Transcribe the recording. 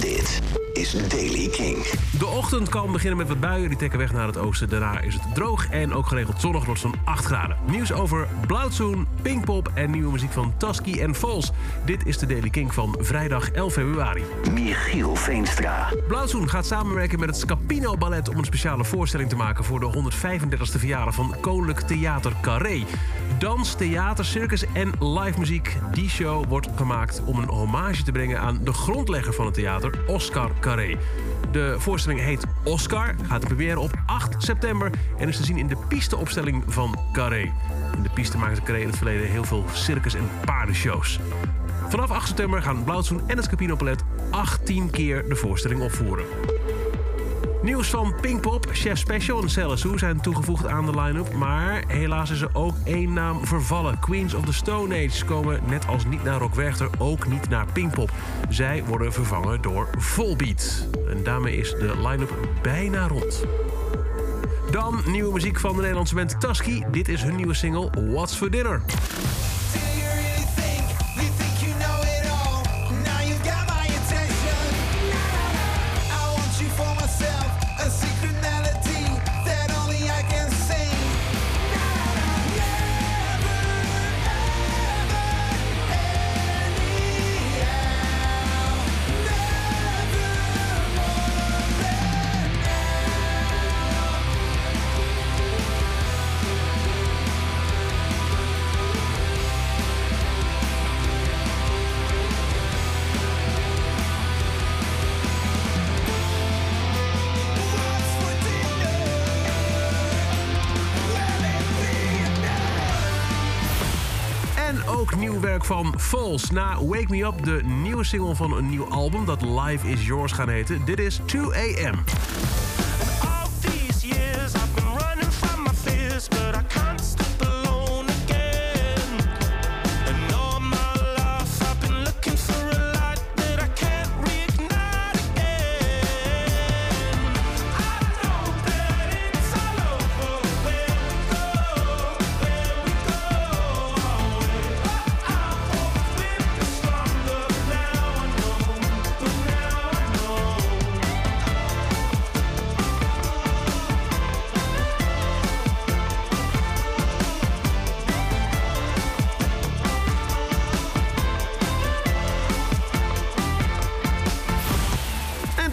Dit is Daily King. De ochtend kan beginnen met wat buien, die trekken weg naar het oosten. Daarna is het droog en ook geregeld zonnig, wordt zo'n 8 graden. Nieuws over Blauwtsoen, Pinkpop en nieuwe muziek van Tusky en Falls. Dit is de Daily King van vrijdag 11 februari. Michiel Veenstra. Blauwtsoen gaat samenwerken met het Scapino Ballet... om een speciale voorstelling te maken voor de 135e verjaardag van Koninklijk Theater Carré. Dans, theater, circus en live muziek. Die show wordt gemaakt om een hommage te brengen aan de grondlegger van het theater, Oscar Carré. De voorstelling heet Oscar, gaat première op 8 september en is te zien in de pisteopstelling van Carré. In de piste maakte Carré in het verleden heel veel circus- en paardenshows. Vanaf 8 september gaan Blauwtsoen en het Scapino Palet 18 keer de voorstelling opvoeren. Nieuws van Pinkpop, Chef Special en Celassou zijn toegevoegd aan de line-up. Maar helaas is er ook één naam vervallen. Queens of the Stone Age komen net als niet naar Rock Werchter ook niet naar Pinkpop. Zij worden vervangen door Volbeat. En daarmee is de line-up bijna rond. Dan nieuwe muziek van de Nederlandse band Tusky. Dit is hun nieuwe single What's for Dinner. En ook nieuw werk van Falls. Na Wake Me Up, de nieuwe single van een nieuw album dat Life Is Yours gaan heten. Dit is 2 AM.